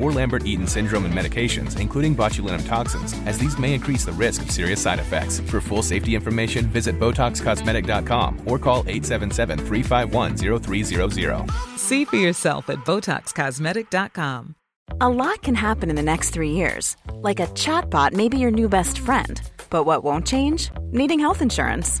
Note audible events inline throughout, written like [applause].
or Lambert Eaton syndrome and medications, including botulinum toxins, as these may increase the risk of serious side effects. For full safety information, visit BotoxCosmetic.com or call 877 351 0300. See for yourself at BotoxCosmetic.com. A lot can happen in the next three years. Like a chatbot may be your new best friend. But what won't change? Needing health insurance.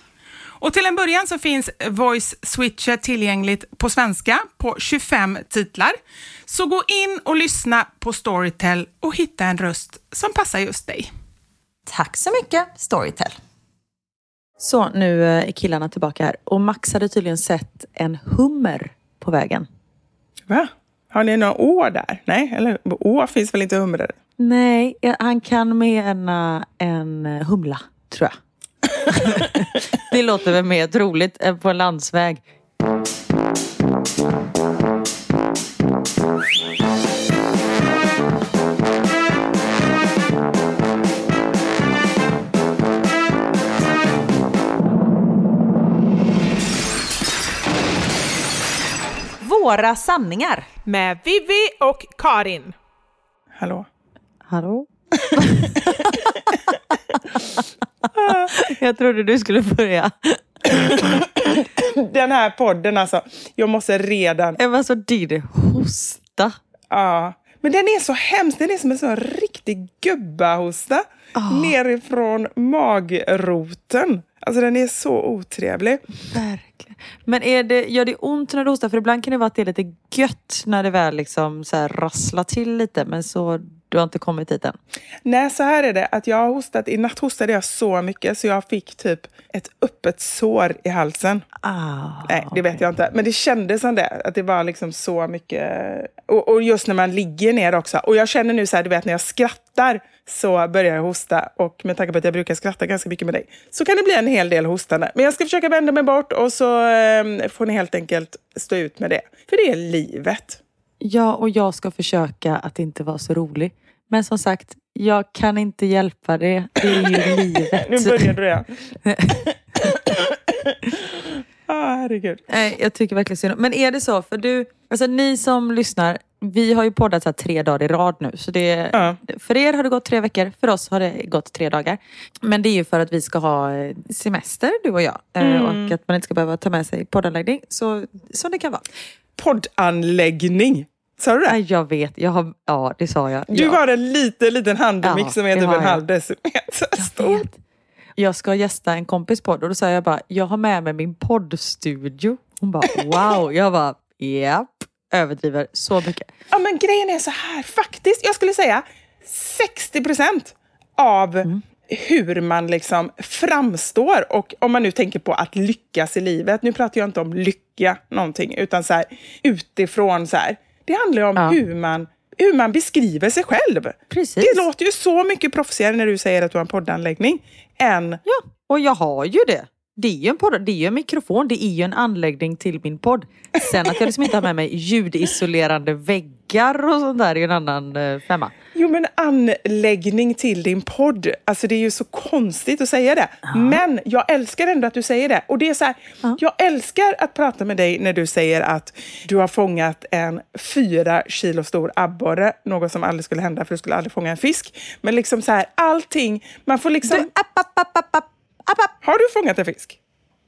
Och till en början så finns Voice Switcher tillgängligt på svenska på 25 titlar. Så gå in och lyssna på Storytel och hitta en röst som passar just dig. Tack så mycket Storytel. Så nu eh, är killarna tillbaka här och Max hade tydligen sett en hummer på vägen. Va? Har ni några år där? Nej, eller å finns väl inte humrar? Nej, han kan mena en humla, tror jag. [laughs] det låter väl mer troligt än på en landsväg. Våra sanningar. Med Vivi och Karin. Hallå? Hallå? [laughs] Jag trodde du skulle börja. Den här podden alltså. Jag måste redan... Jag var så din hosta. Ja, Men den är så hemsk. Den är som en sån riktig gubbahosta Oh. nerifrån magroten. Alltså den är så otrevlig. Verkligen. Men är det, gör det ont när du hostar? För ibland kan det vara att det är lite gött när det väl liksom så här rasslar till lite. Men så, du har inte kommit dit än. Nej, så här är det. Att jag har hostat, I natt hostade jag så mycket så jag fick typ ett öppet sår i halsen. Ah, Nej, det vet jag inte. Men det kändes som det. Att det var liksom så mycket... Och, och just när man ligger ner också. Och jag känner nu så här, du vet när jag skrattar så börjar jag hosta. Och med tanke på att jag brukar skratta ganska mycket med dig så kan det bli en hel del hostande. Men jag ska försöka vända mig bort och så eh, får ni helt enkelt stå ut med det. För det är livet. Ja, och jag ska försöka att inte vara så rolig. Men som sagt, jag kan inte hjälpa det. Det är ju [laughs] livet. Nu började du igen. [laughs] ah, herregud. Nej, jag tycker verkligen synd Men är det så, för du, alltså ni som lyssnar, vi har ju poddat så tre dagar i rad nu. Så det, Ja. För er har det gått tre veckor, för oss har det gått tre dagar. Men det är ju för att vi ska ha eh, semester, du och jag. eh, Mm. Och att man inte ska behöva ta med sig poddanläggning. Så, som det kan vara. Poddanläggning. Sa du det? Nej, jag vet, jag har, ja det sa jag. Du ja. har en liten, liten handmix Ja, som är typ en jag. halv decimeter Jag stor. vet. Jag ska gästa en kompis podd och då sa jag bara, jag har med mig min poddstudio. Hon bara, [laughs] wow. Jag bara, japp. Överdriver så mycket. Ja, men grejen är så här, faktiskt. Jag skulle säga 60 procent av Mm. hur man liksom framstår. Och om man nu tänker på att lyckas i livet. Nu pratar jag inte om lycka någonting, utan så här, utifrån så här. Det handlar om Ja. hur, man, hur man beskriver sig själv. Precis. Det låter ju så mycket proffsigare när du säger att du har en poddanläggning än Ja, och jag har ju det. Det är ju en podd, det är en mikrofon, det är ju en anläggning till min podd. Sen att jag liksom inte har med mig ljudisolerande väggar och sånt där är ju en annan eh, femma. Jo, men anläggning till din podd. Alltså det är ju så konstigt att säga det. Men jag älskar ändå att du säger det. Och det är så här, jag älskar att prata med dig när du säger att du har fångat en fyra kilo stor abborre. Något som aldrig skulle hända för du skulle aldrig fånga en fisk. Men liksom så här, allting, man får liksom... Du, app, app, app, app, app, app, app. Har du fångat en fisk?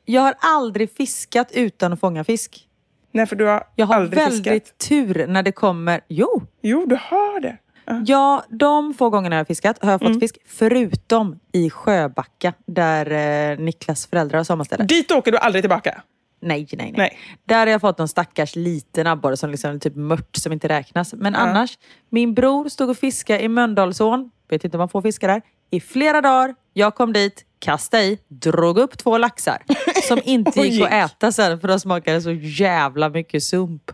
Jag har aldrig fiskat utan att fånga fisk. Nej, för du har, Jag har aldrig väldigt fiskat. tur när det kommer... Jo, Jo, du har det. Ja, de få gångerna jag har fiskat har jag Mm. fått fisk. Förutom i Sjöbacka där eh, Niklas föräldrar har sommarställe. Dit åker du aldrig tillbaka. Nej, nej, nej, Nej. Där har jag fått någon stackars liten abborre som liksom typ mört som inte räknas. Men annars, min bror stod och fiskade i Mölndalsån, vet inte om man får fiska där, i flera dagar. Jag kom dit, kastade i, drog upp två laxar [laughs] som inte Och gick att gick. äta sen för de smakade så jävla mycket sump.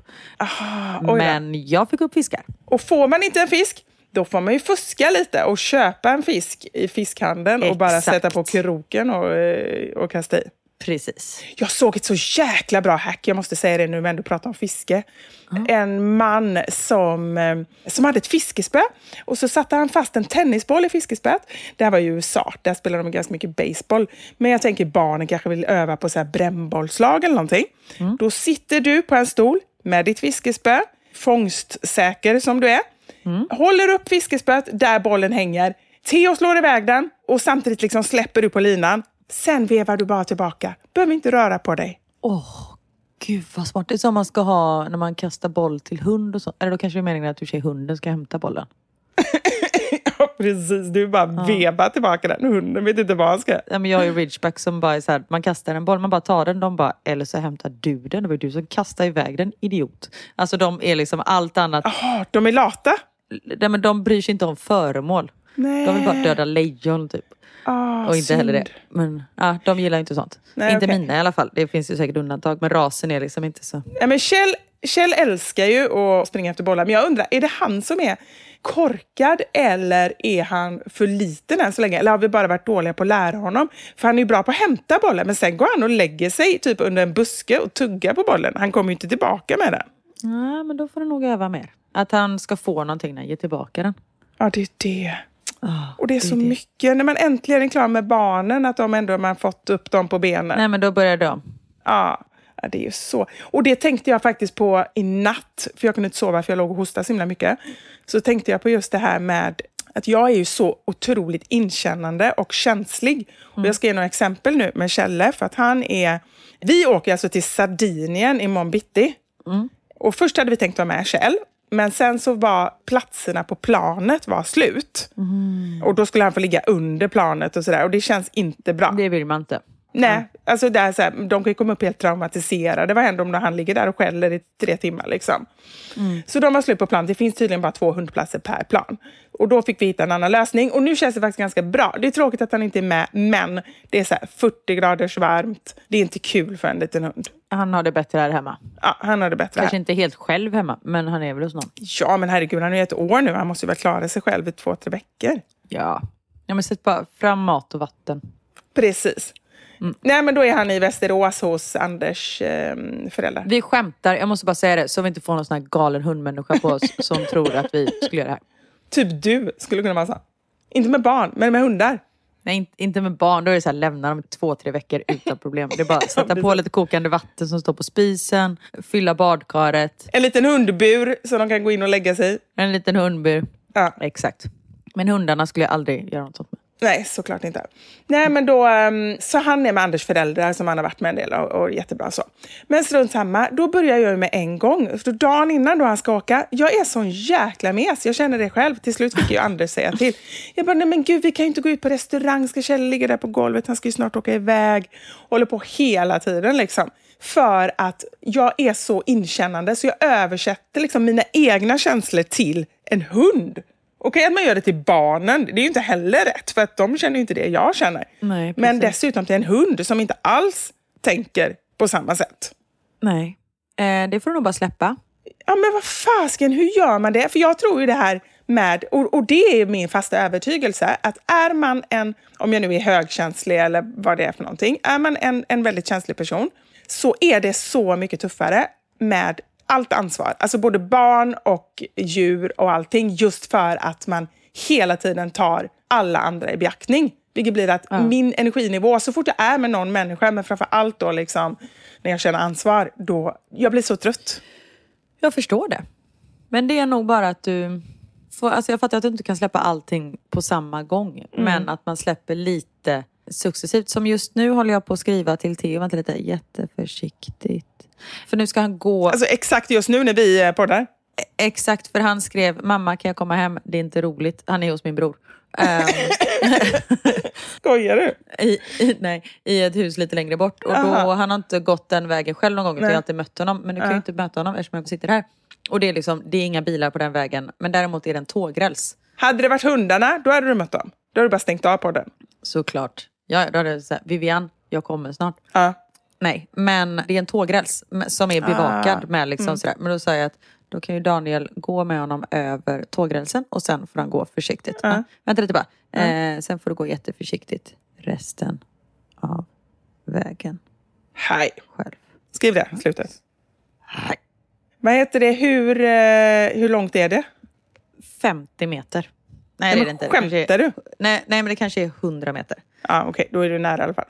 då. Men jag fick upp fiskar. Och får man inte en fisk, då får man ju fuska lite och köpa en fisk i fiskhandeln och bara Exakt. sätta på kroken och, eh, och kasta i. Precis. Jag såg ett så jäkla bra hack, jag måste säga det nu när vi ändå pratar om fiske. En man som, eh, som hade ett fiskespö och så satte han fast en tennisboll i fiskespöet. Det här var i USA, där spelar de ganska mycket baseball. Men jag tänker barnen kanske vill öva på så här brännbollslag eller någonting. Då sitter du på en stol med ditt fiskespö, fångstsäker som du är. Håller upp fiskespöet där bollen hänger. Theo slår iväg den och samtidigt liksom släpper du på linan. Sen vevar du bara tillbaka. Behöver inte röra på dig. Åh, gud vad smart. Det är som man ska ha när man kastar boll till hund och så. Eller då kanske det är meningen att du säger hunden ska hämta bollen. [laughs] Ja, precis. Du bara vevar tillbaka den. Hunden vet inte vad han ska. Ja, men jag ju ridgeback som bara är så här, man kastar en boll, man bara tar den, de bara, eller så hämtar du den. Det var du som kastade iväg den, idiot. Alltså de är liksom allt annat. Jaha, de är lata? Nej, men de bryr sig inte om föremål. Nej. De vill bara döda lejon typ. Ah, och inte heller det. synd. Men ja, de gillar inte sånt. Nej, inte okej. mina i alla fall. Det finns ju säkert undantag. Men rasen är liksom inte så. Ja, men Kjell, Kjell älskar ju att springa efter bollar, men jag undrar, är det han som är korkad eller är han för liten än så länge? Eller har vi bara varit dåliga på att lära honom? För han är ju bra på att hämta bollen, men sen går han och lägger sig typ under en buske och tuggar på bollen. Han kommer ju inte tillbaka med den. Ja, men då får du nog öva mer. Att han ska få någonting när han ger tillbaka den. Ja, det är det. Ah, Och det är så det. mycket. När man äntligen är klar med barnen, att de ändå man fått upp dem på benen. Nej, men då börjar om. Ja, ja, det är ju så. Och det tänkte jag faktiskt på i natt, för jag kunde inte sova för jag låg och hostade så himla mycket. Så tänkte jag på just det här med att jag är ju så otroligt inkännande och känslig. Och jag ska ge några exempel nu med Kjelle, för att han är... Vi åker alltså till Sardinien imorgon bitti. Och först hade vi tänkt vara med Kjell. Men sen så var platserna på planet var slut. Och då skulle han få ligga under planet och sådär. Och det känns inte bra. Det vill man inte. Nej, alltså det är så här, de kan ju komma upp helt traumatiserade. Vad händer om han ligger där och skäller i tre timmar? Liksom? Så de var slut på plan. Det finns tydligen bara två hundplatser per plan. Och då fick vi hitta en annan lösning. Och nu känns det faktiskt ganska bra. Det är tråkigt att han inte är med, men det är så här 40 graders varmt. Det är inte kul för en liten hund. Han har det bättre här hemma. Ja, han har det bättre Kanske här. inte helt själv hemma, men han är väl hos någon. Ja, men herregud, han är ju ett år nu. Han måste ju väl klara sig själv i två, tre veckor. Ja. ja men sätt bara fram mat och vatten. Precis. Nej, men då är han i Västerås hos Anders eh, föräldrar. Vi skämtar, jag måste bara säga det, så vi inte får någon sån här galen hundmänniska på oss [laughs] som tror att vi skulle göra det här. Typ du skulle kunna vara så. Inte med barn, men med hundar. Nej, inte, med barn. Då är det så här, lämna dem två, tre veckor utan problem. Det är bara [laughs] att sätta på lite kokande vatten som står på spisen, fylla badkaret, En liten hundbur så de kan gå in och lägga sig en liten hundbur. Ja. Exakt. Men hundarna skulle jag aldrig göra något sånt med. Nej, såklart inte. Nej, men då, ehm, så han är med Anders föräldrar som han har varit med en del och, och jättebra så. Men strunt samma, då börjar jag med en gång. För dagen innan då han ska åka, jag är sån jäkla mes. Jag känner det själv. Till slut fick ju Anders säga till. Jag bara, nej men gud, vi kan ju inte gå ut på restaurang. Ska Kjell ligga där på golvet? Han ska ju snart åka iväg. Håller på hela tiden liksom. För att jag är så inkännande så jag översätter liksom mina egna känslor till en hund. Okej att man gör det till barnen, det är ju inte heller rätt för att de känner inte det jag känner. Nej, Men dessutom till en hund som inte alls tänker på samma sätt. Nej. Eh, det får du nog bara släppa. Ja men vad fasken, hur gör man det? För jag tror ju det här med, och, och det är min fasta övertygelse, att är man en, om jag nu är högkänslig eller vad det är för någonting, är man en, en väldigt känslig person så är det så mycket tuffare med allt ansvar. Alltså både barn och djur och allting just för att man hela tiden tar alla andra i beaktning. Vilket blir att min energinivå, så fort jag är med någon människa, men framför allt då liksom när jag känner ansvar, då jag blir så trött. Jag förstår det. Men det är nog bara att du... Får, alltså jag fattar att du inte kan släppa allting på samma gång. Men att man släpper lite successivt. Som just nu håller jag på att skriva till Theo. Vänta lite, jätteförsiktigt. För nu ska han gå... Alltså exakt just nu när vi eh, poddar. Exakt, för han skrev mamma kan jag komma hem? Det är inte roligt. Han är hos min bror. Ehm, [laughs] Skojar du? [laughs] i, i, nej, I ett hus lite längre bort. Och då, Aha. han har inte gått den vägen själv någon gång. utan Jag har alltid mött honom. Men nu kan jag inte möta honom eftersom jag sitter här. Och det är, liksom, det är inga bilar på den vägen. Men däremot är det en tågräls. Hade det varit hundarna, då hade du mött dem. Då hade du bara stängt av podden. Såklart. Ja, då hade jag sagt, Vivian, jag kommer snart. Ja. Nej, men det är en tågräls som är bevakad med liksom sådär. Men då sa jag att då kan ju Daniel gå med honom över tågrälsen och sen får han gå försiktigt. Ja. Vänta lite bara. Eh, sen får du gå jätteförsiktigt resten av vägen Hej. själv. Skriv det, slutet. Nej. Vad heter det? Hur, eh, hur långt är det? 50 meter. Nej, Nej, det är det inte. Det skämtar kanske är, du? Nej, nej, men det kanske är 100 meter. Ja, Okej, då är du nära i alla fall.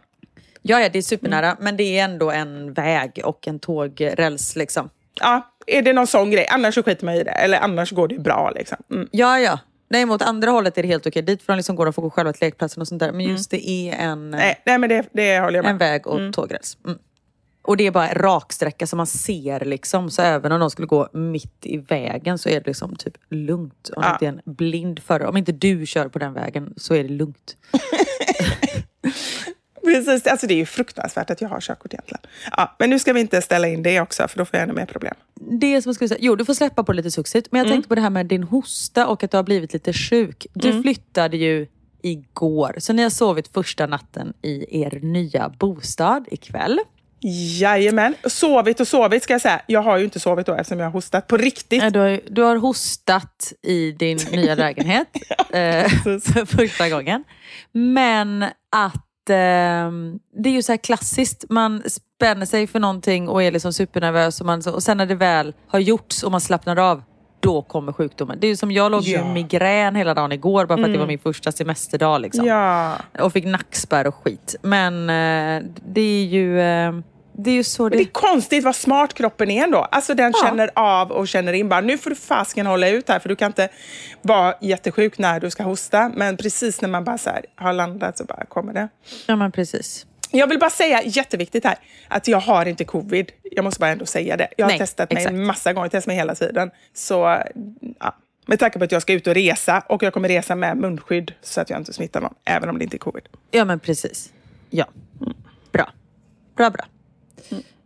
Ja, ja, det är supernära. Men det är ändå en väg och en tågräls liksom. Ja, är det någon sån grej? Annars så skiter man i det. Eller annars går det bra. Liksom. Mm. Ja, ja. Nej, mot andra hållet är det helt okej. Dit får de liksom gå och få gå själva till lekplatsen och sånt där. Men just det är en, Nej, nej, men det, det håller jag med. en väg och tågräls. Mm. Och det är bara en raksträcka som man ser liksom. Så även om de skulle gå mitt i vägen så är det liksom typ lugnt. Om Ja. inte en blind förare. Om inte du kör på den vägen så är det lugnt. [laughs] [laughs] Precis, alltså det är ju fruktansvärt att jag har körkort egentligen. Ja, men nu ska vi inte ställa in det också, för då får jag ännu mer problem. Det som jag skulle säga, jo du får släppa på det lite successivt. Men jag tänkte på det här med din hosta och att du har blivit lite sjuk. Du flyttade ju igår, så ni har sovit första natten i er nya bostad ikväll. Jajamän. Sovit och sovit ska jag säga. Jag har ju inte sovit då eftersom jag har hostat på riktigt. Du har, du har hostat i din nya [laughs] lägenhet eh, [laughs] för första gången. Men att det är ju så här klassiskt. Man spänner sig för någonting och är liksom supernervös. Och, man, och sen när det väl har gjorts och man slappnar av, då kommer sjukdomen. Det är ju som jag låg Ja. i migrän hela dagen igår bara för att det var min första semesterdag. Liksom. Ja. Och fick nackspärr och skit. Men eh, det är ju... Det är ju så Men det är det... konstigt vad smart kroppen är ändå. Alltså den Ja. känner av och känner in bara, nu får du fasken hålla ut här för du kan inte vara jättesjuk när du ska hosta. Men precis när man bara så här, har landat så bara kommer det. Ja men precis. Jag vill bara säga, jätteviktigt här, att jag har inte covid. Jag måste bara ändå säga det. Jag har Nej, testat mig exakt. en massa gånger, testat mig hela tiden. Så, ja. Med tanke på att jag ska ut och resa och jag kommer resa med munskydd så att jag inte smittar någon, även om det inte är covid. Ja, men precis. Ja. Bra. Bra, bra.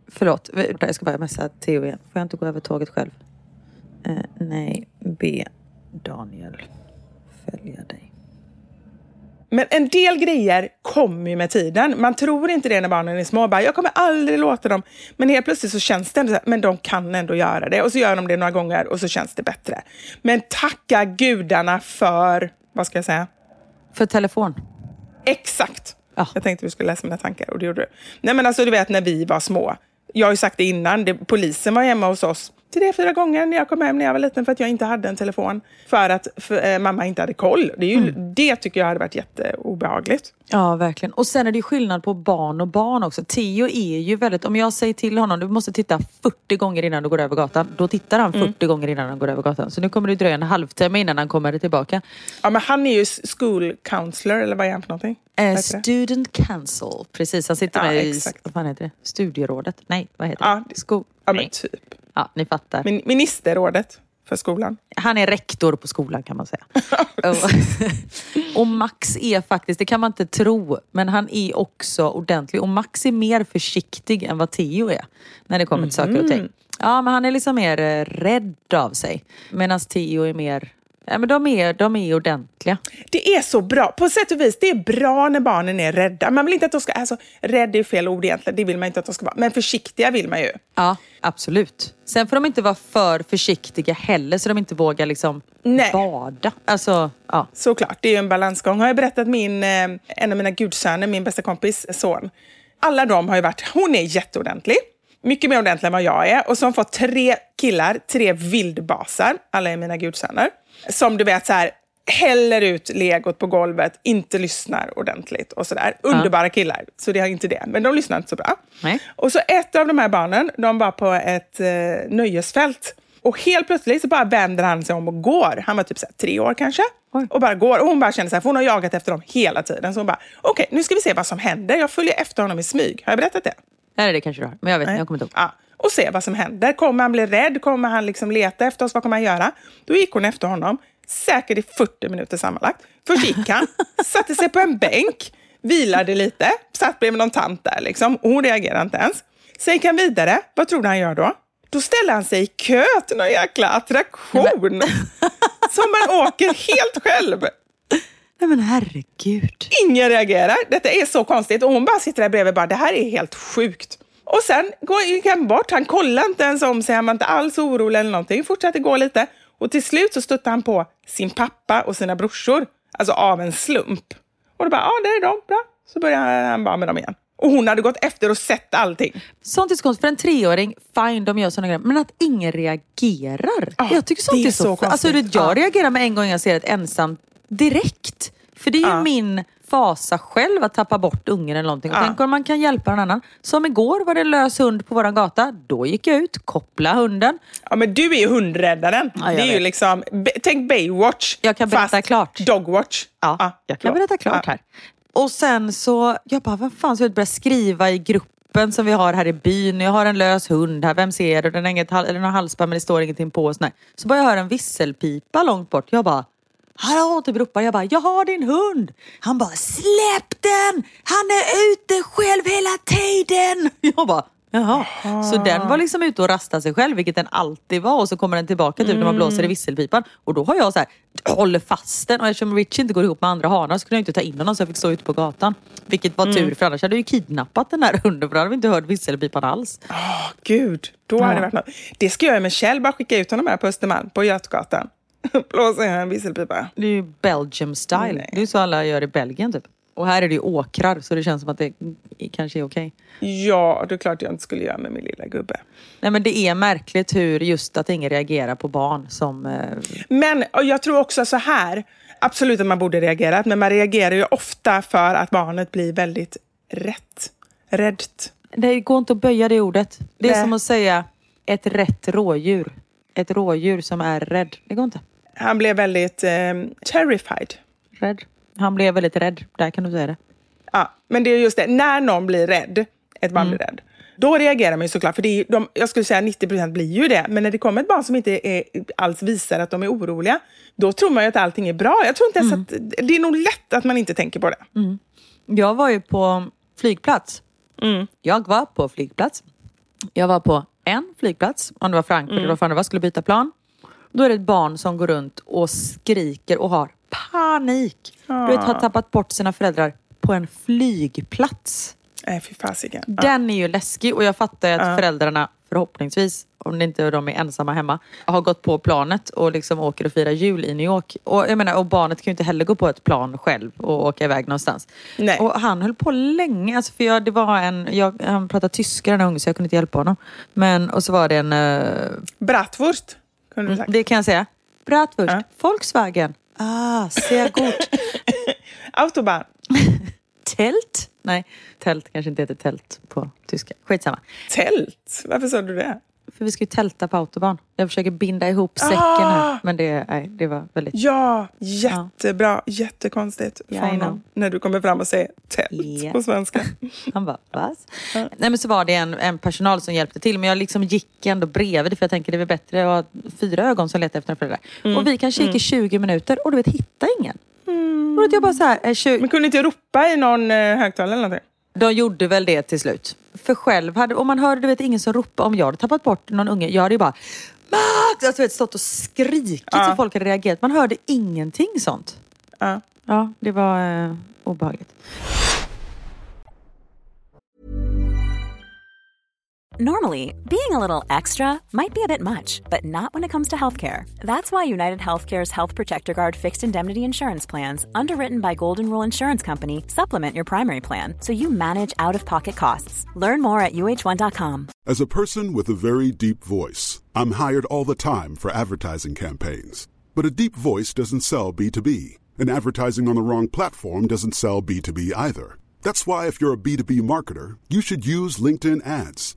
Förlåt, jag ska bara messa Theo igen. Får jag inte gå över tåget själv? Eh, nej, be Daniel följa dig. Men en del grejer kommer ju med tiden. Man tror inte det när barnen är små. Bara, jag kommer aldrig låta dem. Men helt plötsligt så känns det ändå så här, men de kan ändå göra det. Och så gör de det några gånger och så känns det bättre. Men tacka gudarna för, vad ska jag säga? För telefon. Exakt. Ja. Jag tänkte du skulle läsa mina tankar och det gjorde du. Nej men alltså du vet när vi var små. Jag har ju sagt det innan, det, polisen var hemma hos oss tre, fyra gånger när jag kom hem när jag var liten för att jag inte hade en telefon. För att för, eh, mamma inte hade koll. Det, ju, det tycker jag hade varit jätteobehagligt. Ja, verkligen. Och sen är det ju skillnad på barn och barn också. Theo är ju väldigt... Om jag säger till honom, du måste titta 40 gånger innan du går över gatan. Då tittar han 40 gånger innan han går över gatan. Så nu kommer det dröja en halvtimme innan han kommer tillbaka. Ja, men han är ju school counselor, eller vad är han för någonting? Vad Eh, student council. Precis, han sitter Ja, med i... exakt. Vad fan heter det? Studierådet? Nej, vad heter Ja, det? Ja, men typ. Ja, ni fattar. Min, ministerrådet för skolan. Han är rektor på skolan kan man säga. [laughs] [laughs] och, Max är faktiskt, det kan man inte tro, men han är också ordentlig. Och Max är mer försiktig än vad Theo är när det kommer till saker och ting. Ja, men han är liksom mer eh, rädd av sig. Medan Theo är mer, ja men de är, de är ordentliga. Det är så bra. På sätt och vis, det är bra när barnen är rädda. Man vill inte att de ska... Alltså, rädd är fel ord egentligen, det vill man inte att de ska vara. Men försiktiga vill man ju. Ja, absolut. Sen får de inte vara för försiktiga heller så de inte vågar liksom Nej. bada. Alltså, ja. Såklart, det är ju en balansgång. Har jag berättat min, eh, en av mina gudsöner, min bästa kompis son. Alla de har ju varit, hon är jätteordentlig. Mycket mer ordentlig än vad jag är. Och så har hon fått tre killar, tre vildbasar. Alla är mina gudsöner. Som du vet så här, häller ut legot på golvet, inte lyssnar ordentligt och sådär. Underbara killar, så det är inte det. Men de lyssnar inte så bra. Nej. Och så ett av de här barnen, de var på ett eh, nöjesfält. Och helt plötsligt så bara vänder han sig om och går. Han var typ så här, tre år kanske. Oj. Och bara går. Och hon bara känner så här, för hon har jagat efter dem hela tiden. Så hon bara, okej, nu ska vi se vad som händer. Jag följer efter honom i smyg. Har jag berättat det? Nej, det kanske du har. Men jag vet inte, jag kommer inte ihåg. Ja. Och se vad som händer. Kommer han bli rädd? Kommer han liksom leta efter oss? Vad kommer han göra? Då gick hon efter honom. Säkert i 40 minuter sammanlagt. Först gick han, [laughs] satte sig på en bänk, vilade lite, satt bredvid någon tant där. Liksom. Och hon reagerade inte ens. Sen gick han vidare. Vad tror du han gör då? Då ställer han sig i kö till någon jäkla attraktion. Som man åker helt själv. Nej men herregud. Ingen reagerar. Detta är så konstigt. Och hon bara sitter där bredvid och bara, det här är helt sjukt. Och sen går- gick han bort. Han kollade inte ens om sig. Han var inte alls orolig eller någonting. Fortsatte gå lite. Och till slut så stötte han på sin pappa och sina brorsor. Alltså av en slump. Och då bara, ja, där är de. Bra. Så började han bara med dem igen. Och hon hade gått efter och sett allting. Sånt är så konstigt. För en treåring, fine de gör såna grejer. Men att ingen reagerar. Ja, jag tycker sånt det är, är så, så Alltså konstigt. vet, jag Ja. reagerar med en gång jag ser ett ensamt direkt. För det är ju Ja. min fasa själv att tappa bort ungen eller någonting. Och Ja. Tänk om man kan hjälpa någon annan. Som igår var det en lös hund på våran gata. Då gick jag ut, kopplade hunden. Ja, men du är ju hundräddaren. Ja, det är ju vet. liksom, be- tänk Baywatch. Jag kan berätta fast klart. Dogwatch. Ja, jag kan berätta klart Ja. här. Och sen så, jag bara, vad fan, så jag började skriva i gruppen som vi har här i byn. Jag har en lös hund här, vem ser det? Den har, inget, den har halsband men det står ingenting på. Och. Så bara jag hör en visselpipa långt bort. Jag bara, hallå, typ ropar. Jag bara, jag har din hund. Han bara, släpp den! Han är ute själv hela tiden. [laughs] Jag bara, Jaha. Så den var liksom ute och rastade sig själv, vilket den alltid var. Och så kommer den tillbaka typ när man blåser i visselpipan. Och då har jag så här, håller fast den. Och eftersom Richie inte går ihop med andra hanar så kunde jag inte ta in honom så jag fick stå ute på gatan. Vilket var tur, för annars hade jag ju kidnappat den här hunden. För då hade vi inte hört visselpipan alls. Gud, då hade det varit något. Det ska jag med Kjell, bara skicka ut honom här på Östermalm, på Götgatan. Blåsa i en visselpipa. Det är ju Belgium style. Nej. Det är så alla gör i Belgien typ. Och här är det ju åkrar så det känns som att det kanske är okej. Ja, det är klart jag inte skulle göra med min lilla gubbe. Nej men det är märkligt hur just att ingen reagerar på barn som... Eh, Men jag tror också så här, absolut att man borde reagera, men man reagerar ju ofta för att barnet blir väldigt rätt. Räddt. Det går inte att böja det ordet. Det är Nej. som att säga ett rätt rådjur. Ett rådjur som är rädd. Det går inte. Han blev väldigt eh, terrified. Rädd. Han blev väldigt rädd. Där kan du säga det. Ja, men det är just det, när någon blir rädd, ett barn blir rädd, då reagerar man ju såklart. För det är, de, jag skulle säga 90% blir ju det. Men när det kommer ett barn som inte är, alls visar att de är oroliga, då tror man ju att allting är bra. Jag tror inte ens att, det är nog lätt att man inte tänker på det. Jag var ju på flygplats. Jag var på flygplats. Jag var på en flygplats, om det var Frankfurt eller vad fan det var, skulle byta plan. Då är det ett barn som går runt och skriker och har panik. Du vet, har tappat bort sina föräldrar på en flygplats. Nej, fy fasiken. Den är ju läskig och jag fattar att föräldrarna förhoppningsvis, om det inte de är ensamma hemma, har gått på planet och liksom åker och firar jul i New York. Och, jag menar, och barnet kan ju inte heller gå på ett plan själv och åka iväg någonstans. Nej. Och han höll på länge. Alltså för jag, det var en, jag, han pratade tyska den här ungen så jag kunde inte hjälpa honom. Men, och så var det en, eh, Bratwurst, kunde du sagt. det kan jag säga, Bratwurst, Ja. Volkswagen. Ah, sehr gut. [laughs] Autobahn. [laughs] Tält? Nej, tält kanske inte heter tält på tyska. Skitsamma. Tält? Varför sa du det? För vi ska ju tälta på autobahn. Jag försöker binda ihop säcken Ah! här. Men det, nej, det var väldigt... Ja, jättebra. Jättekonstigt för Ja, I honom. När du kommer fram och säger tält Ja. på svenska. [laughs] Han bara, vad? Nej men så var det en, en personal som hjälpte till. Men jag liksom gick ändå bredvid. För jag tänker det är bättre att ha fyra ögon som letar efter en förälder. Mm. Och vi kanske gick i 20 minuter och du vet, hitta ingen. Och då jag bara så här, eh, 20, Men kunde inte ropa i någon eh, högtalare eller någonting? De gjorde väl det till slut. För själv, hade, om man hörde du vet, ingen som ropade, om jag hade tappat bort någon unge, jag hade ju bara Max! Alltså, vet, stått och skrikit Ja. så folk hade reagerat. Man hörde ingenting sånt. Ja. Ja, det var eh, obehagligt. Normally, being a little extra might be a bit much, but not when it comes to healthcare. That's why United Healthcare's Health Protector Guard fixed indemnity insurance plans, underwritten by Golden Rule Insurance Company, supplement your primary plan so you manage out of pocket costs. Learn more at uh1.com. As a person with a very deep voice, I'm hired all the time for advertising campaigns. But a deep voice doesn't sell B2B, and advertising on the wrong platform doesn't sell B2B either. That's why, if you're a B2B marketer, you should use LinkedIn ads.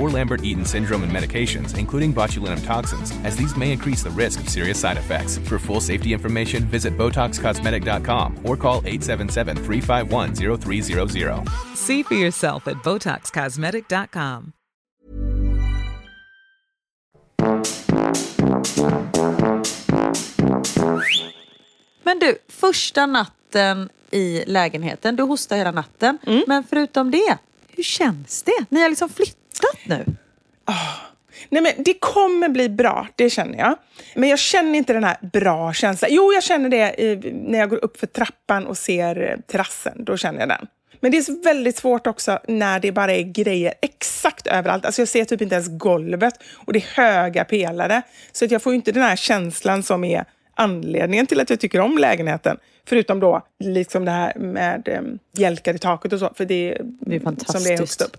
or Lambert Eaton syndrome and medications, including botulinum toxins, as these may increase the risk of serious side effects. For full safety information, visit BotoxCosmetic.com or call 877 351 0300. See for yourself at BotoxCosmetic.com. Men du, första natten i lägenheten. Du hostar hela natten. Men förutom det, hur känns det? Ni har liksom flyttat nu. Nej, men det kommer bli bra, det känner jag. Men jag känner inte den här bra känslan. Jo, jag känner det eh, när jag går upp för trappan och ser eh, terrassen. Då känner jag den. Men det är väldigt svårt också när det bara är grejer exakt överallt. Alltså jag ser typ inte ens golvet och det är höga pelare. Så att jag får inte den här känslan som är anledningen till att jag tycker om lägenheten. Förutom då liksom det här med um, bjälkar i taket och så. För det, Det är Som det är högst upp.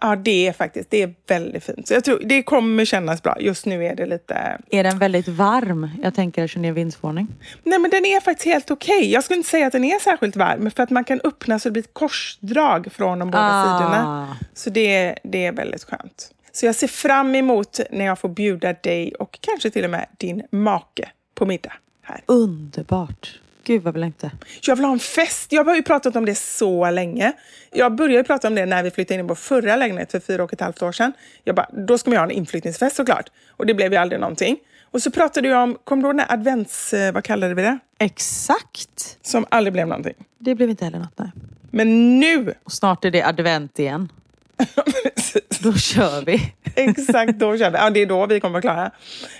Ja, det är faktiskt det är väldigt fint. Så jag tror det kommer kännas bra. Just nu är det lite... Är den väldigt varm? Jag tänker eftersom det är vindsvåning. Nej, men den är faktiskt helt okej. Jag skulle inte säga att den är särskilt varm, för att man kan öppna så det blir ett korsdrag från de båda Ah. sidorna. Så det, det är väldigt skönt. Så jag ser fram emot när jag får bjuda dig och kanske till och med din make på middag här. Underbart. Gud vad vi längtar. Jag vill ha en fest. Jag har ju pratat om det så länge. Jag började prata om det när vi flyttade in i vår förra lägenhet för fyra och ett halvt år sedan. Jag bara, då ska man ha en inflyttningsfest såklart. Och det blev ju aldrig någonting. Och så pratade jag om, kommer du ihåg den här advents... eh, Vad kallade vi det? Exakt. Som aldrig blev någonting. Det blev inte heller något, nej. Men nu! Och snart är det advent igen. [laughs] Då kör vi. Exakt, då kör vi. Ja, det är då vi kommer vara klara.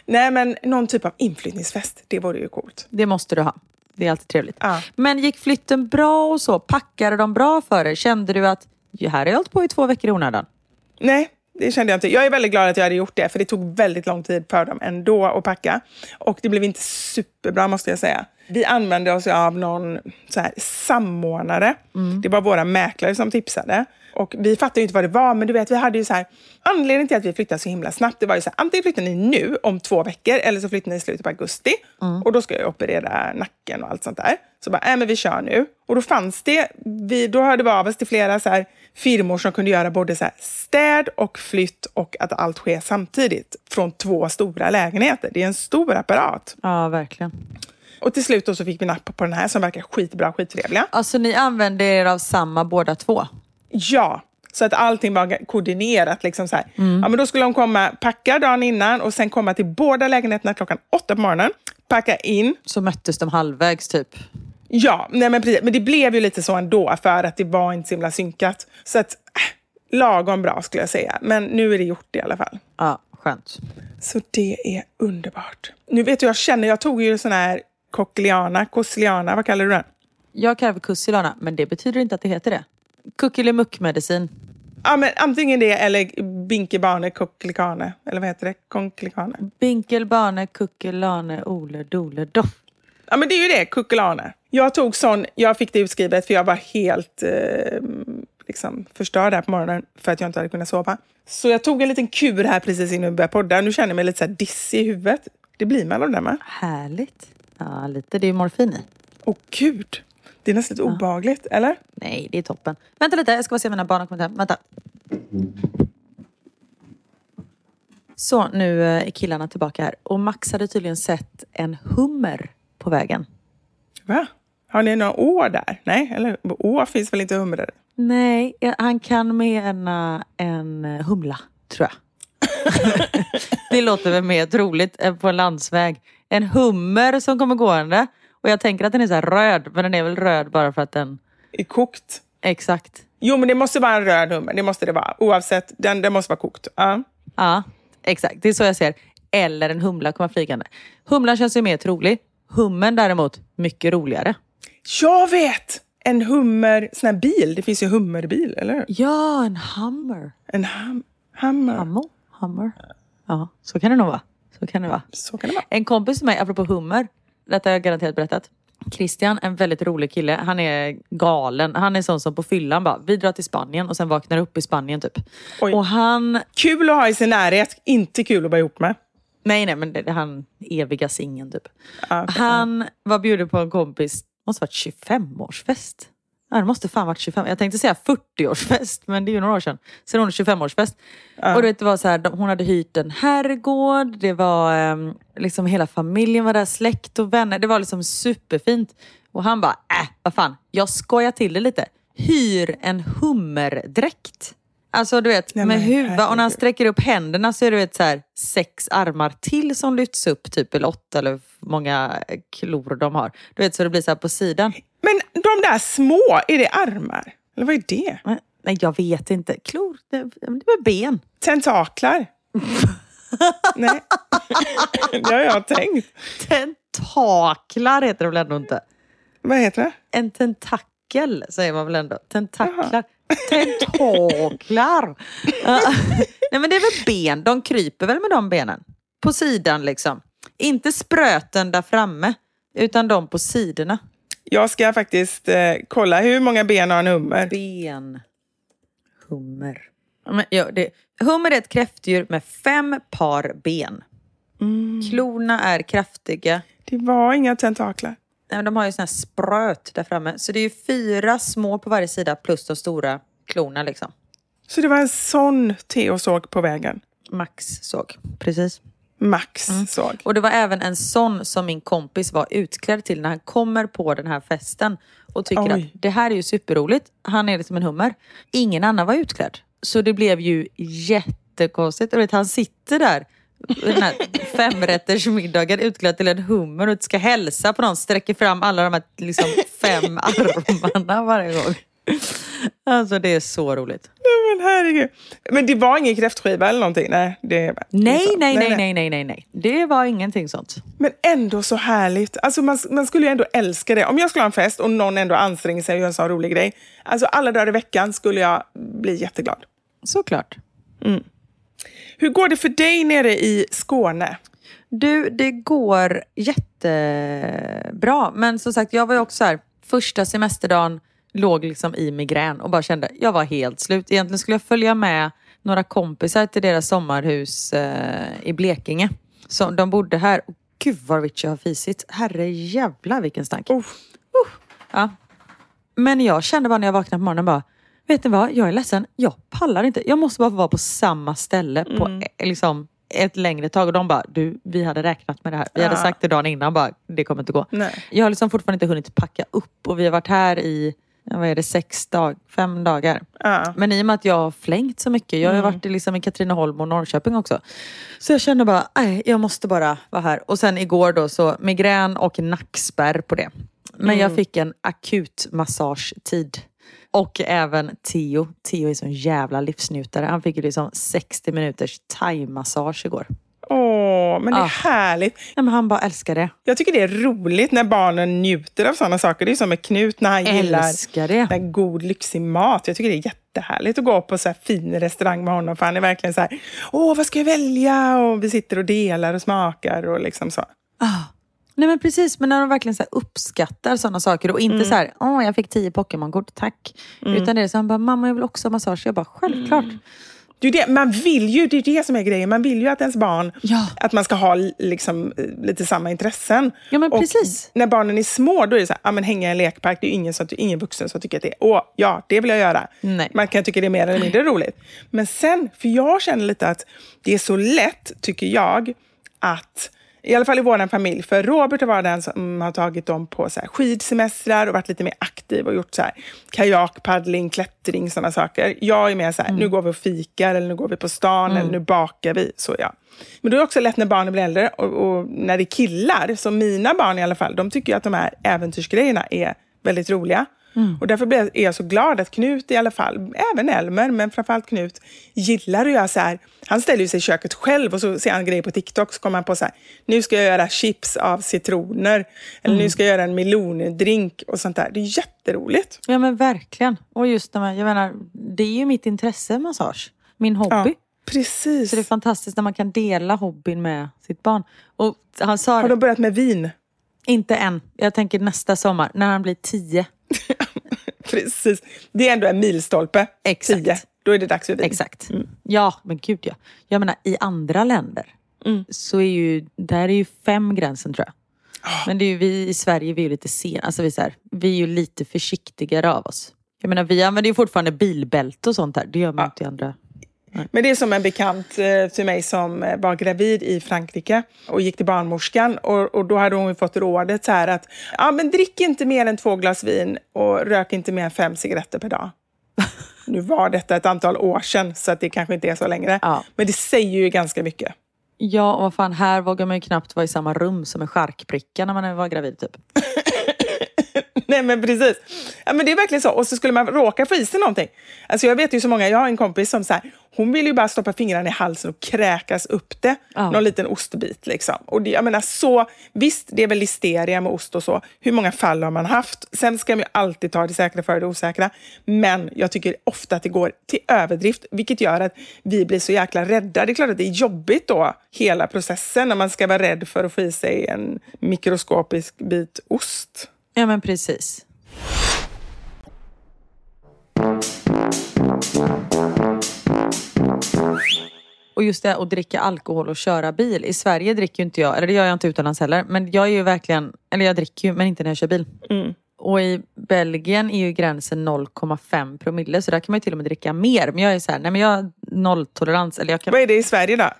Nej, men någon typ av inflyttningsfest. Det vore ju coolt. Det måste du ha. Det är alltid trevligt. Ja. Men gick flytten bra och så? Packade de bra för dig? Kände du att "Ja, här har jag hållit på i två veckor i onödan? Nej, det kände jag inte. Jag är väldigt glad att jag hade gjort det, för det tog väldigt lång tid för dem ändå att packa. Och det blev inte superbra, måste jag säga. Vi använde oss av någon så här, samordnare. Det var våra mäklare som tipsade. Och vi fattade ju inte vad det var, men du vet, vi hade ju så här, anledningen till att vi flyttade så himla snabbt, det var ju så här, antingen flyttar ni nu om två veckor, eller så flyttar ni i slutet på augusti. Och då ska jag operera nacken och allt sånt där. Så bara, äh, men vi kör nu. Och då fanns det, vi, då hörde vi av oss till flera så här, firmor som kunde göra både så städ och flytt och att allt sker samtidigt från två stora lägenheter. Det är en stor apparat. Ja, verkligen. Och till slut så fick vi napp på den här som verkar skitbra, skittrevliga. Alltså ni använder er av samma båda två? Ja, så att allting var koordinerat. Liksom så här. Ja, men då skulle de komma, packa dagen innan och sen komma till båda lägenheterna klockan åtta på morgonen. Packa in. Så möttes de halvvägs typ? Ja, nej men precis. Men det blev ju lite så ändå för att det var inte så himla synkat. Så att, äh, lagom bra skulle jag säga. Men nu är det gjort i alla fall. Ja, skönt. Så det är underbart. Nu vet du, jag känner, jag tog ju sån här cochleana, cochleana, vad kallar du den? Jag kallar det kussilana, men det betyder inte att det heter det. Kuckelimuck-medicin. Ja, men antingen det eller binkebane, cochlicane. Eller vad heter det? Konklikane. Binkel, bane, kuckelane, ole, dole, doff. Ja, men det är ju det, kuckelane. Jag tog sån, jag fick det utskrivet för jag var helt eh, liksom förstörd här på morgonen för att jag inte hade kunnat sova. Så jag tog en liten kur här precis innan vi började podda. Nu känner jag mig lite så här dissig i huvudet. Det blir man av det med. Härligt. Ja, lite. Det är ju morfin i. Åh gud, det är nästan lite obehagligt, eller? Nej, det är toppen. Vänta lite, jag ska bara se om mina barn har kommit hem. Vänta. Så, nu eh, är killarna tillbaka här. Och Max hade tydligen sett en hummer på vägen. Va? Har ni några år där? Nej, eller år finns väl inte humrar? Nej, han kan mena en eh, humla, tror jag. [laughs] det låter väl mer troligt än på en landsväg. En hummer som kommer gående. Och jag tänker att den är så röd, men den är väl röd bara för att den... Är kokt? Exakt. Jo, men det måste vara en röd hummer. Det måste det vara. Oavsett, den, den måste vara kokt. Ja. Ja, exakt. Det är så jag ser. Eller en humla komma flygande. Humlan känns ju mer trolig. Hummen däremot, mycket roligare. Jag vet! En hummer, sån här bil. Det finns ju hummerbil, eller hur? Ja, en hummer. En hum, hummer. Hummel? Hummer? Ja, så kan det nog vara. Så kan det vara. Så kan det vara. En kompis till mig, apropå hummer, detta har jag garanterat berättat. Christian, en väldigt rolig kille. Han är galen. Han är sån som på fyllan bara, vi drar till Spanien och sen vaknar upp i Spanien typ. Oj. Och han, Kul att ha i sin närhet, inte kul att vara ihop med. nej nej men det, han eviga singeln typ. Okej. Han var bjuden på en kompis, måste varit 25-årsfest. Ja, det måste fan varit 25. Jag tänkte säga 40-årsfest, men det är ju några år sedan. Sen det 25-årsfest. Och du vet, det var så här, hon hade hyrt en herrgård. Det var ehm, liksom hela familjen var där, släkt och vänner. Det var liksom superfint. Och han bara, äh, vad fan, jag skojar till det lite. Hyr en hummerdräkt. Alltså du vet, Nej, med huva. Och när han sträcker upp händerna så är det vet, så här, sex armar till som lyfts upp, typ eller åtta eller många klor de har. Du vet, så det blir så här på sidan. Men de där små, är det armar? Eller vad är det? Nej, jag vet inte. Klor? Det, det är ben. Tentaklar? [laughs] Nej, [laughs] det har jag tänkt. Tentaklar heter det väl ändå inte? Vad heter det? En tentakel säger man väl ändå? Tentaklar. Tentaklar. [laughs] Nej men det är väl ben. De kryper väl med de benen? På sidan liksom. Inte spröten där framme. Utan de på sidorna. Jag ska faktiskt eh, kolla hur många ben har en hummer. Ben. Hummer. Men, ja, det, hummer är ett kräftdjur med fem par ben. Klorna är kraftiga. Det var inga tentaklar. De har ju sån här spröt där framme. Så det är ju fyra små på varje sida plus de stora klorna liksom. Så det var en sån Theo såg på vägen. Max såg. Precis. Max såg. Och det var även en sån som min kompis var utklädd till när han kommer på den här festen. Och tycker Oj. att det här är ju superroligt. Han är liksom en hummer. Ingen annan var utklädd. Så det blev ju jättekonstigt. Och vet, han sitter där den här femrättersmiddagen utklädd till en hummer och ska hälsa på någon. Sträcker fram alla de här liksom, fem [laughs] armarna varje gång. Alltså det är så roligt. Men herregud. Men det var ingen kräftskiva eller någonting? Nej, det, Nej, nej, nej, nej, nej, nej, nej. Det var ingenting sånt. Men ändå så härligt. Alltså man, man skulle ju ändå älska det. Om jag skulle ha en fest och någon ändå anstränger sig och gör en sån rolig grej. Alltså alla dagar i veckan skulle jag bli jätteglad. Såklart. Hur går det för dig nere i Skåne? Du, det går jättebra. Men som sagt, jag var ju också så här, första semesterdagen låg liksom i migrän och bara kände, jag var helt slut. Egentligen skulle jag följa med några kompisar till deras sommarhus eh, i Blekinge. Så de bodde här. Och Gud vad Richie har fisit. Herre jävla vilken stank. Oh. Ja. Men jag kände bara när jag vaknade på morgonen bara, vet ni vad, jag är ledsen, jag pallar inte. Jag måste bara få vara på samma ställe på eh, liksom, ett längre tag. Och de bara, du, vi hade räknat med det här. Vi hade Ja. sagt det dagen innan, bara, det kommer inte gå. Nej. Jag har liksom fortfarande inte hunnit packa upp och vi har varit här i, vad är det, sex dag, fem dagar. Ja. Men i och med att jag har flängt så mycket, jag har ju varit liksom i Katrineholm och Norrköping också. Så jag kände bara, nej, jag måste bara vara här. Och sen igår då så migrän och nackspärr på det. Men jag fick en akut massagetid. Och även Theo. Theo är sån jävla livsnjutare. Han fick ju liksom 60 minuters thaimassage igår. Åh, men det är Ah. härligt. Nej, men han bara älskar det. Jag tycker det är roligt när barnen njuter av sådana saker. Det är som med Knut när han gillar Älskar det. den god lyxig mat. Jag tycker det är jättehärligt att gå på så fin restaurang med honom. För han är verkligen så här, åh vad ska jag välja? Och vi sitter och delar och smakar och liksom så. Nej men precis, men när de verkligen så här uppskattar sådana saker och inte Mm. så här, åh jag fick tio Pokémon-kort, tack. Utan det är så han bara, mamma jag vill också ha massage. Jag bara, självklart. Mm. Det är det, man vill ju, det är det som är grejen. Man vill ju att ens barn, Ja. att man ska ha liksom, eh, lite samma intressen. Ja, men och precis. när barnen är små, då är det så här, ja, men hänga i en lekpark, det är ingen, som, ingen vuxen som tycker att det är, åh, ja, det vill jag göra. Nej. Man kan tycka det är mer eller mindre roligt. Men sen, för jag känner lite att det är så lätt, tycker jag, att i alla fall i vår familj, för Robert har varit den som har tagit dem på så här skidsemestrar och varit lite mer aktiv och gjort så här kajakpaddling, klättring, sådana saker. Jag är mer så här, nu går vi och fikar eller nu går vi på stan eller nu bakar vi. Så ja. Men då är det också lätt när barnen blir äldre och, och när det är killar, som mina barn i alla fall, de tycker att de här äventyrsgrejerna är väldigt roliga. Och därför är jag så glad att Knut i alla fall, även Elmer, men framförallt Knut, gillar att göra så här. Han ställer sig i köket själv och så ser han grejer på TikTok så kommer han på så här, nu ska jag göra chips av citroner. Eller nu ska jag göra en melondrink och sånt där. Det är jätteroligt. Ja men verkligen. Och just när man, jag menar, det är ju mitt intresse massage. Min hobby. Ja, precis. Så det är fantastiskt när man kan dela hobbyn med sitt barn. Och han sa Har det, de börjat med vin? inte än. Jag tänker nästa sommar, när han blir tio. [laughs] Precis. Det är ändå en milstolpe. Exakt. Tio. Då är det dags för vin. Exakt. Ja, men gud ja. Jag menar i andra länder så är ju, där är ju fem gränsen tror jag. Men det är ju vi i Sverige, vi är ju lite sena. Alltså vi, är här, vi är ju lite försiktigare av oss. Jag menar vi använder ju fortfarande bilbälte och sånt där. Det gör man inte i andra. Men det är som en bekant eh, till mig som eh, var gravid i Frankrike och gick till barnmorskan. Och, och då hade hon fått rådet så här att ja, men drick inte mer än två glas vin och rök inte mer än fem cigaretter per dag. [laughs] nu var detta ett antal år sedan så att det kanske inte är så längre. Ja. Men det säger ju ganska mycket. Ja, och vad fan, här vågar man ju knappt vara i samma rum som en charkbricka när man var gravid typ. [laughs] Nej men precis. Ja, men det är verkligen så. Och så skulle man råka få i sig någonting. Alltså jag vet ju så många, jag har en kompis som så här, hon vill ju bara stoppa fingrarna i halsen och kräkas upp det. Ja. Någon liten ostbit liksom. Och det, jag menar så, visst det är väl listeria med ost och så. Hur många fall har man haft? Sen ska man ju alltid ta det säkra för det osäkra. Men jag tycker ofta att det går till överdrift, vilket gör att vi blir så jäkla rädda. Det är klart att det är jobbigt då, hela processen, när man ska vara rädd för att få i sig en mikroskopisk bit ost. Ja men precis. Och just det att dricka alkohol och köra bil. I Sverige dricker ju inte jag, eller det gör jag inte utomlands heller. Men jag är ju verkligen, eller jag dricker ju men inte när jag kör bil. Mm. Och i Belgien är ju gränsen 0,5 promille så där kan man ju till och med dricka mer. Men jag är så här, nej men jag har nolltolerans. Eller jag kan, Vad är det i Sverige då?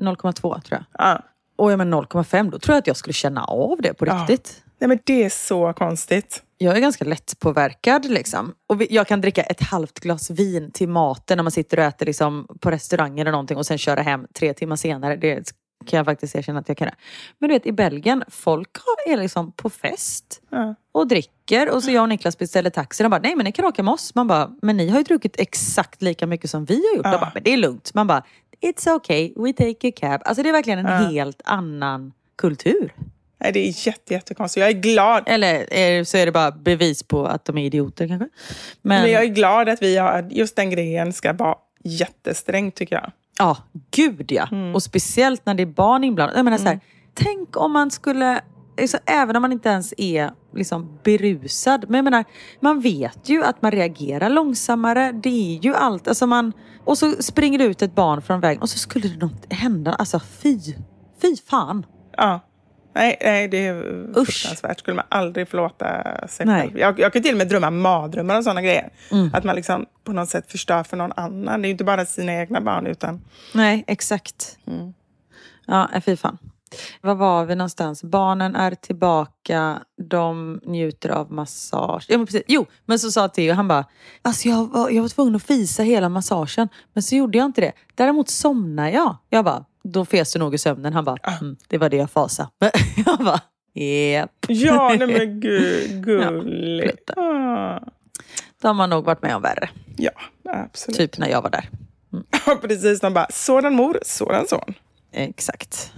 0,2 tror jag. Ja. Och jag men 0,5 då tror jag att jag skulle känna av det på riktigt. Nej men det är så konstigt. Jag är ganska lättpåverkad liksom. Och jag kan dricka ett halvt glas vin till maten när man sitter och äter liksom på restaurang eller någonting och sen köra hem tre timmar senare. Det kan jag faktiskt erkänna att jag kan. Men du vet i Belgien, folk är liksom på fest och dricker och så jag och Niklas beställer taxi. De bara, nej men ni kan åka med oss. Man bara, men ni har ju druckit exakt lika mycket som vi har gjort. De bara, men det är lugnt. Man bara, it's okay, we take a cab. Alltså det är verkligen en helt annan kultur. Nej, det är jätte, jättekonstigt. Jag är glad. Eller är, så är det bara bevis på att de är idioter kanske. Men, Men jag är glad att vi har, just den grejen ska vara jättesträngt tycker jag. ja, gud ja. Och speciellt när det är barn inblandade. Jag menar, så här, tänk om man skulle, alltså, även om man inte ens är liksom, berusad. Men jag menar, man vet ju att man reagerar långsammare. Det är ju allt. Alltså, man, och så springer det ut ett barn från vägen och så skulle det något hända. Alltså fy, fy fan. Ja. Nej, nej, det är Usch. fruktansvärt. skulle man aldrig förlåta sig Nej. själv. Jag, jag kan till och med drömma mardrömmar och sådana grejer. Mm. Att man liksom på något sätt förstör för någon annan. Det är ju inte bara sina egna barn utan... Nej, exakt. Ja, äh, fy fan. Var var vi någonstans? Barnen är tillbaka, de njuter av massage. Ja, men precis. Jo, men så sa Theo, han bara, alltså jag var, jag var tvungen att fisa hela massagen, men så gjorde jag inte det. Däremot somnade jag. Jag bara, då fes du nog i sömnen. Han bara, mm, det var det jag fasade. [laughs] jag bara, japp. Ja, nej men gud, [laughs] gulligt. Ja, De har nog varit med om värre. ja, absolut. Typ när jag var där. [laughs] Ja, precis. De bara, sådan mor, sådan son. Exakt.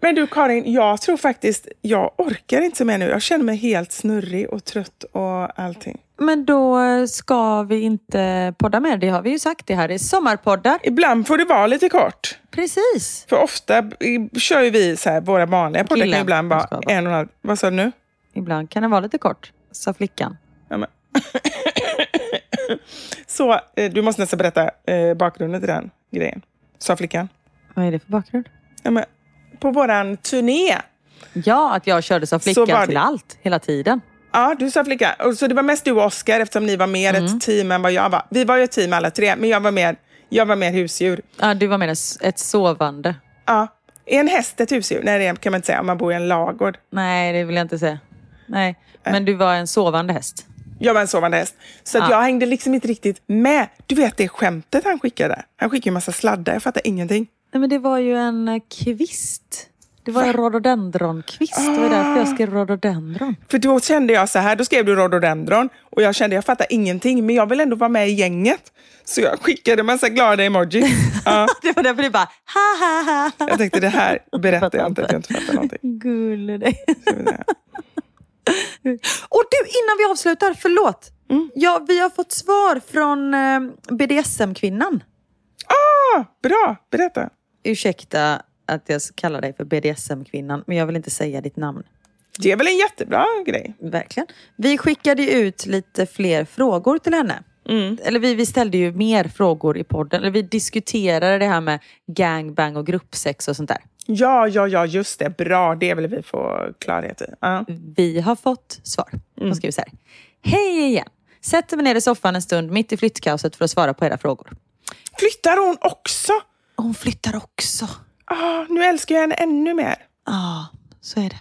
Men du Karin, jag tror faktiskt, jag orkar inte mer nu. Jag känner mig helt snurrig och trött och allting. Men då ska vi inte podda mer, det har vi ju sagt. Det här är sommarpoddar. Ibland får det vara lite kort. Precis. För ofta kör ju vi så här, våra vanliga poddar kan Killen, ibland de vara en och en halv... Vad sa du nu? Ibland kan det vara lite kort, sa flickan. Ja, men. [laughs] så eh, du måste nästan berätta eh, bakgrunden till den grejen. Sa flickan. Vad är det för bakgrund? Ja, men, på våran turné. Ja, att jag körde som det. till allt, hela tiden. Ja, du sa flicka. Och så det var mest du och Oscar eftersom ni var mer Mm. ett team än vad jag var. Vi var ju ett team alla tre, men jag var mer, jag var mer husdjur. Ja, du var med ett sovande. Ja. Är en häst ett husdjur? Nej, det kan man inte säga om man bor i en lagård. Nej, det vill jag inte säga. Nej, men du var en sovande häst. Jag var en sovande häst. Så att Ja. jag hängde liksom inte riktigt med. Du vet det skämtet han skickade? Han skickade en massa sladdar, jag fattar ingenting. Nej, men det var ju en eh, kvist. Det var en rhododendronkvist. Det var därför jag skrev rhododendron. För då kände jag så här, då skrev du rhododendron och jag kände jag fattar ingenting, men jag vill ändå vara med i gänget. Så jag skickade en massa glada emojis. [laughs] Ja, Det var därför det bara ha ha ha. jag tänkte det här [laughs] berättar jag inte, att jag inte fattar någonting. Gulle dig. [laughs] Och du, innan vi avslutar, förlåt. Ja, vi har fått svar från eh, BDSM-kvinnan. Ah, bra, berätta. Ursäkta att jag kallar dig för BDSM-kvinnan, men jag vill inte säga ditt namn. Det är väl en jättebra grej? Verkligen. Vi skickade ut lite fler frågor till henne. Eller vi, vi ställde ju mer frågor i podden. Eller vi diskuterade det här med gangbang och gruppsex och sånt där. Ja, ja, ja, just det. Bra, det vill vi få klarhet i. Ja. Vi har fått svar. Hon skriver så här. Hej igen! Sätter mig ner i soffan en stund mitt i flyttkaoset för att svara på era frågor. Flyttar hon också? Hon flyttar också. Ah, nu älskar jag henne ännu mer. Ja, så är det.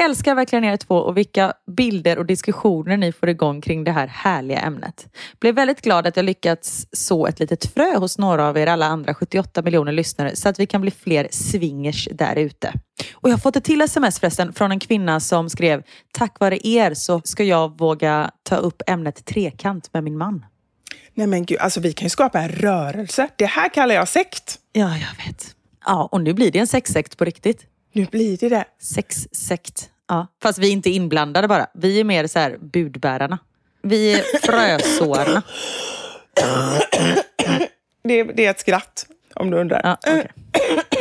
Älskar verkligen er två och vilka bilder och diskussioner ni får igång kring det här härliga ämnet. Blev väldigt glad att jag lyckats så ett litet frö hos några av er alla andra 78 miljoner lyssnare så att vi kan bli fler swingers där ute. Och jag har fått ett till sms förresten från en kvinna som skrev Tack vare er så ska jag våga ta upp ämnet trekant med min man. Nej men gud, alltså vi kan ju skapa en rörelse. Det här kallar jag sekt. Ja, jag vet. Ja, och nu blir det en sexsekt på riktigt. Nu blir det det. Sexsekt. Ja. Fast vi är inte inblandade bara. Vi är mer så här budbärarna. Vi är [laughs] frösårarna. Det, det är ett skratt, om du undrar. Ja, okej.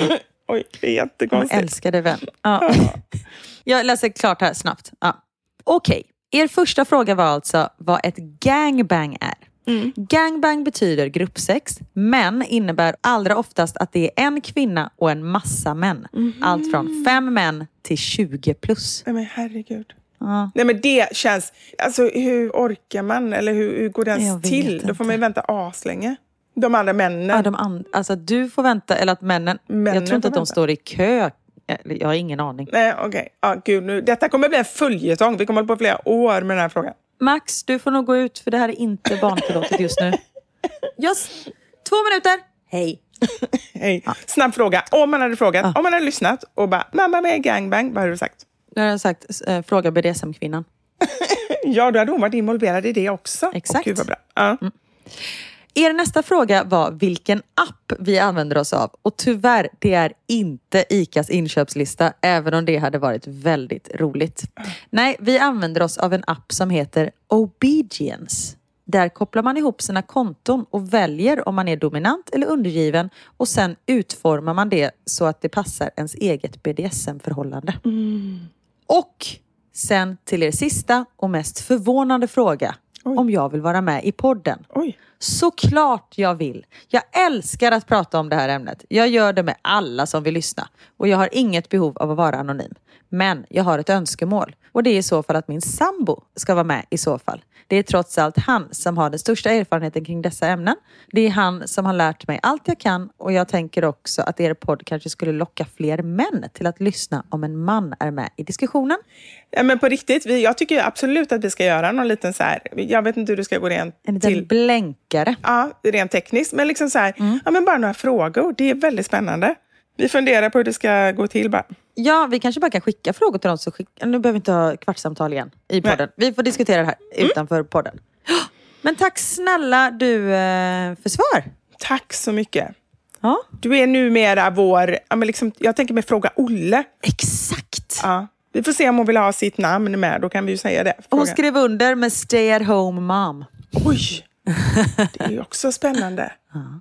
[clears throat] Oj, det är Min jättekonstigt. älskade vän. Ja. [laughs] Jag läser klart här snabbt. Ja. Okej, er första fråga var alltså vad ett gangbang är. Gangbang betyder gruppsex, men innebär allra oftast att det är en kvinna och en massa män. Allt från fem män till 20 plus. Nej men herregud. Ja. Nej men det känns... Alltså hur orkar man? Eller hur, hur går det ens till? Då får man ju vänta aslänge. De andra männen. Ja, de and- alltså att du får vänta, eller att männen... Männen jag tror inte att de vänta. står i kö. Jag har ingen aning. Nej okej. Ja, gud, nu. Detta kommer bli en följetong. Vi kommer hålla på flera år med den här frågan. Max, du får nog gå ut för det här är inte barntillåtet just nu. Just två minuter. Hej. Hej. Snabb fråga. Om man hade frågat, om man hade lyssnat och bara “mamma med gangbang”, vad hade du sagt? Nu har jag sagt, eh, fråga BDSM-kvinnan. [laughs] Ja, då hade hon varit involverad i det också. Exakt. Åh, gud vad bra. Ja. Er nästa fråga var vilken app vi använder oss av. Och tyvärr, det är inte ICAs inköpslista, även om det hade varit väldigt roligt. Nej, vi använder oss av en app som heter Obedience. Där kopplar man ihop sina konton och väljer om man är dominant eller undergiven och sen utformar man det så att det passar ens eget BDSM-förhållande. Och sen till er sista och mest förvånande fråga. Om jag vill vara med i podden. Oj. Såklart jag vill. Jag älskar att prata om det här ämnet. Jag gör det med alla som vill lyssna. Och jag har inget behov av att vara anonym. Men jag har ett önskemål. Och det är i så fall att min sambo ska vara med i så fall. Det är trots allt han som har den största erfarenheten kring dessa ämnen. Det är han som har lärt mig allt jag kan och jag tänker också att er podd kanske skulle locka fler män till att lyssna om en man är med i diskussionen. Ja, men på riktigt, vi, jag tycker absolut att vi ska göra någon liten så här, jag vet inte hur det ska gå rent En liten till. blänkare. Ja, rent tekniskt, men liksom så här, Mm. ja men bara några frågor. Det är väldigt spännande. Vi funderar på hur det ska gå till bara. Ja, vi kanske bara kan skicka frågor till dem. Så skick... Nu behöver vi inte ha kvartssamtal igen i podden. Vi får diskutera det här utanför podden. Men tack snälla du eh, för svar. Tack så mycket. Ja, Du är numera vår, ja, men liksom, jag tänker mig fråga Olle. exakt. Ja. Vi får se om hon vill ha sitt namn med, då kan vi ju säga det. Hon Fråga. skrev under med Stay at home mom. Oj! Det är ju också spännande. [laughs]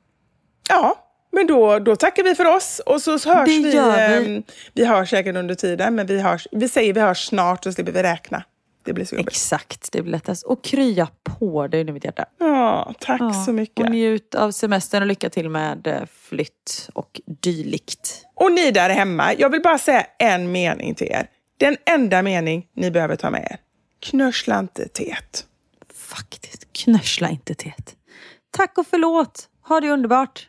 Ja, men då, då tackar vi för oss och så hörs vi. vi. ehm, vi hörs säkert under tiden, men vi, hörs, vi säger vi hörs snart så slipper vi räkna. Det blir så jobbigt. Exakt, det blir lättast. Och krya på dig nu mitt hjärta. Ja, tack så mycket. Och njut av semestern och lycka till med eh, flytt och dylikt. Och ni där hemma, jag vill bara säga en mening till er. Den enda mening ni behöver ta med er. Knörsla inte tet. Faktiskt, knörsla inte tät. Tack och förlåt. Ha det underbart.